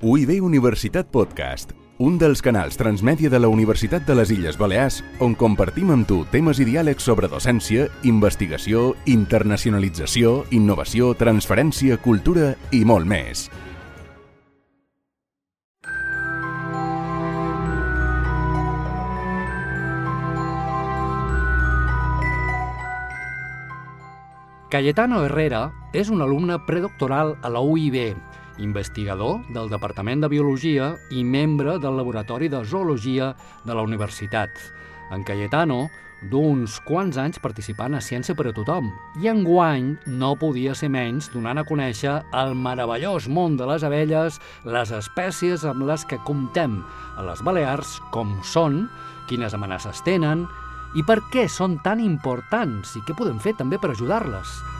UIB Universitat Podcast, un dels canals transmèdia de la Universitat de les Illes Balears on compartim amb tu temes i diàlegs sobre docència, investigació, internacionalització, innovació, transferència, cultura i molt més. Cayetano Herrera és un alumne predoctoral a la UIB, investigador del Departament de Biologia i membre del Laboratori de Zoologia de la Universitat. En Cayetano, d'uns quants anys participant a Ciència per a tothom, i enguany no podia ser menys donant a conèixer el meravellós món de les abelles, les espècies amb les que comptem a les Balears, com són, quines amenaces tenen, i per què són tan importants i què podem fer també per ajudar-les.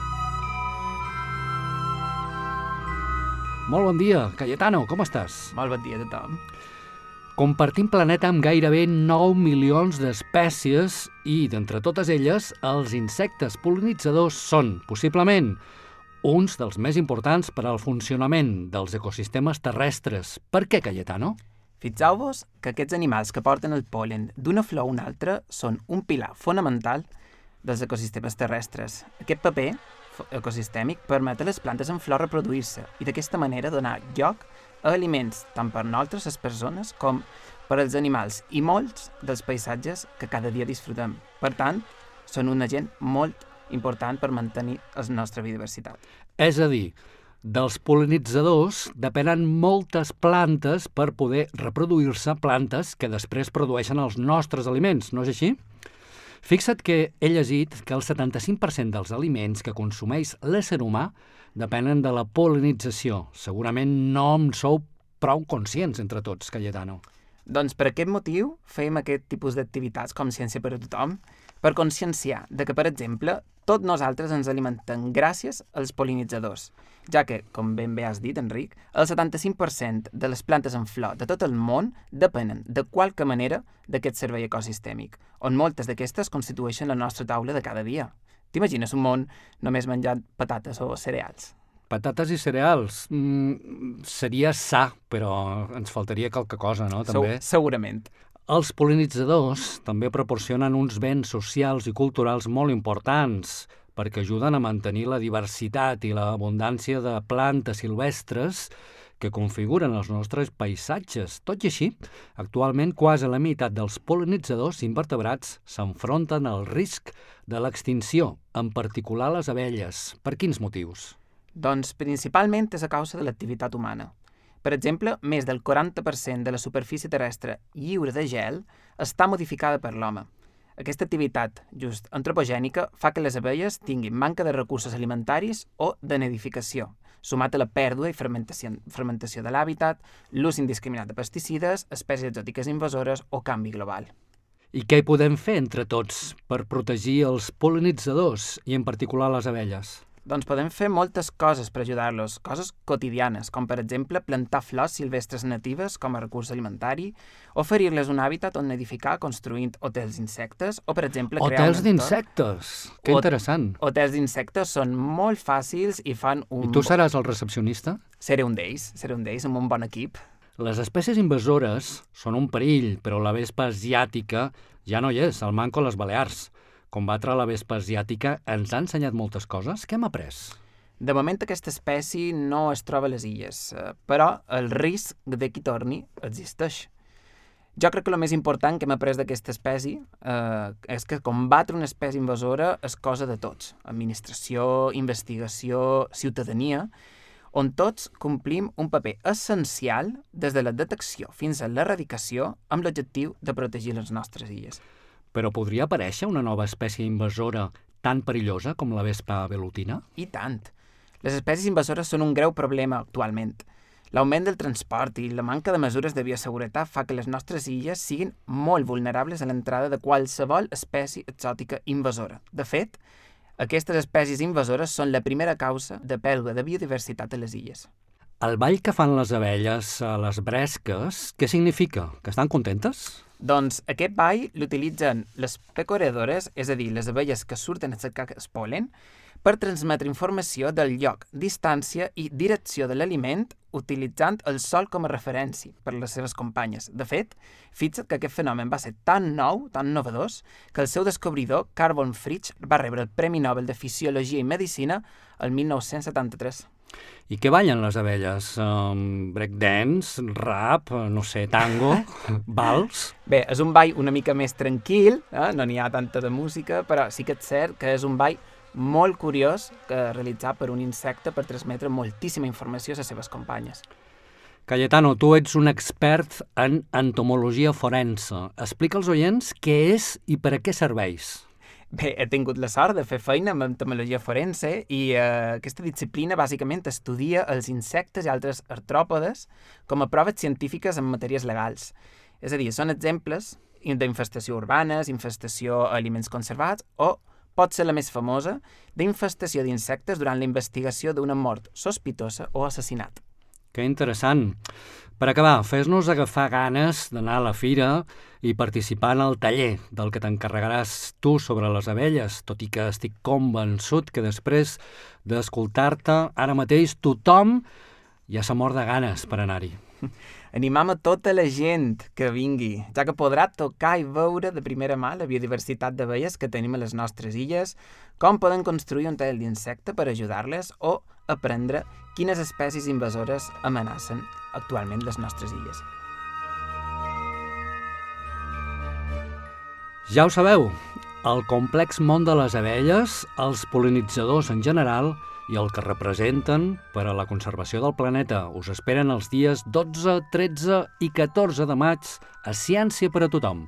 Molt bon dia, Cayetano, com estàs? Molt bon dia a tothom. Compartim planeta amb gairebé 9 milions d'espècies i, d'entre totes elles, els insectes polinitzadors són, possiblement, uns dels més importants per al funcionament dels ecosistemes terrestres. Per què, Cayetano? Fixeu-vos que aquests animals que porten el polen d'una flor a una altra són un pilar fonamental dels ecosistemes terrestres. Aquest paper ecosistèmic permet a les plantes en flor reproduir-se i d'aquesta manera donar lloc a aliments tant per nosaltres, les persones, com per als animals i molts dels paisatges que cada dia disfrutem. Per tant, són un agent molt important per mantenir la nostra biodiversitat. És a dir, dels polinitzadors depenen moltes plantes per poder reproduir-se plantes que després produeixen els nostres aliments, no és així? Fixa't que he llegit que el 75% dels aliments que consumeix l'ésser humà depenen de la polinització. Segurament no en sou prou conscients entre tots, Cayetano. Doncs per aquest motiu fem aquest tipus d'activitats com Ciència per a tothom, per conscienciar de que, per exemple, tots nosaltres ens alimentem gràcies als polinitzadors, ja que, com ben bé has dit, Enric, el 75% de les plantes en flor de tot el món depenen de qualque manera d'aquest servei ecosistèmic, on moltes d'aquestes constitueixen la nostra taula de cada dia. T'imagines un món només menjant patates o cereals? Patates i cereals. Mm, seria sa, però ens faltaria qualque cosa, no? També. Segu segurament. Els polinitzadors també proporcionen uns béns socials i culturals molt importants perquè ajuden a mantenir la diversitat i l'abundància de plantes silvestres que configuren els nostres paisatges. Tot i així, actualment quasi la meitat dels polinitzadors invertebrats s'enfronten al risc de l'extinció, en particular les abelles. Per quins motius? Doncs principalment és a causa de l'activitat humana. Per exemple, més del 40% de la superfície terrestre lliure de gel està modificada per l'home. Aquesta activitat, just antropogènica, fa que les abelles tinguin manca de recursos alimentaris o de nidificació, sumat a la pèrdua i fermentació, fermentació de l'hàbitat, l'ús indiscriminat de pesticides, espècies exòtiques invasores o canvi global. I què hi podem fer entre tots per protegir els polinitzadors i en particular les abelles? Doncs podem fer moltes coses per ajudar-los, coses quotidianes, com per exemple plantar flors silvestres natives com a recurs alimentari, oferir-les un hàbitat on edificar construint hotels d'insectes, o per exemple crear Hotels d'insectes! Que interessant! Hotels d'insectes són molt fàcils i fan un... I tu seràs el recepcionista? Seré un d'ells, seré un d'ells, amb un bon equip. Les espècies invasores són un perill, però la vespa asiàtica ja no hi és, al manco a les Balears. Combatre la vespa asiàtica ens ha ensenyat moltes coses. Què hem après? De moment aquesta espècie no es troba a les illes, eh, però el risc de qui torni existeix. Jo crec que el més important que hem après d'aquesta espècie eh, és que combatre una espècie invasora és cosa de tots. Administració, investigació, ciutadania, on tots complim un paper essencial des de la detecció fins a l'erradicació amb l'objectiu de protegir les nostres illes. Però podria aparèixer una nova espècie invasora tan perillosa com la vespa velutina? I tant. Les espècies invasores són un greu problema actualment. L'augment del transport i la manca de mesures de bioseguretat fa que les nostres illes siguin molt vulnerables a l'entrada de qualsevol espècie exòtica invasora. De fet, aquestes espècies invasores són la primera causa de pèrdua de biodiversitat a les illes. El ball que fan les abelles a les bresques, què significa? Que estan contentes? Doncs aquest ball l'utilitzen les pecoradores, és a dir, les abelles que surten a cercar el polen, per transmetre informació del lloc, distància i direcció de l'aliment utilitzant el sol com a referència per les seves companyes. De fet, fixa't que aquest fenomen va ser tan nou, tan novedós, que el seu descobridor, Carbon Fritsch, va rebre el Premi Nobel de Fisiologia i Medicina el 1973. I què ballen les abelles? Um, breakdance, rap, no sé, tango, vals? Bé, és un ball una mica més tranquil, eh? no n'hi ha tanta de música, però sí que és cert que és un ball molt curiós que realitzat per un insecte per transmetre moltíssima informació a les seves companyes. Cayetano, tu ets un expert en entomologia forense. Explica als oients què és i per a què serveix. Bé, he tingut la sort de fer feina amb entomologia forense i eh, aquesta disciplina bàsicament estudia els insectes i altres artròpodes com a proves científiques en matèries legals. És a dir, són exemples d'infestació urbanes, infestació a aliments conservats o, pot ser la més famosa, d'infestació d'insectes durant la investigació d'una mort sospitosa o assassinat. Que interessant. Per acabar, fes-nos agafar ganes d'anar a la fira i participar en el taller del que t'encarregaràs tu sobre les abelles, tot i que estic convençut que després d'escoltar-te ara mateix tothom ja s'ha mort de ganes per anar-hi. Animam a tota la gent que vingui, ja que podrà tocar i veure de primera mà la biodiversitat d'abelles que tenim a les nostres illes, com poden construir un tall d'insecte per ajudar-les o aprendre quines espècies invasores amenacen actualment les nostres illes. Ja ho sabeu, el complex món de les abelles, els polinitzadors en general i el que representen per a la conservació del planeta us esperen els dies 12, 13 i 14 de maig a Ciència per a tothom.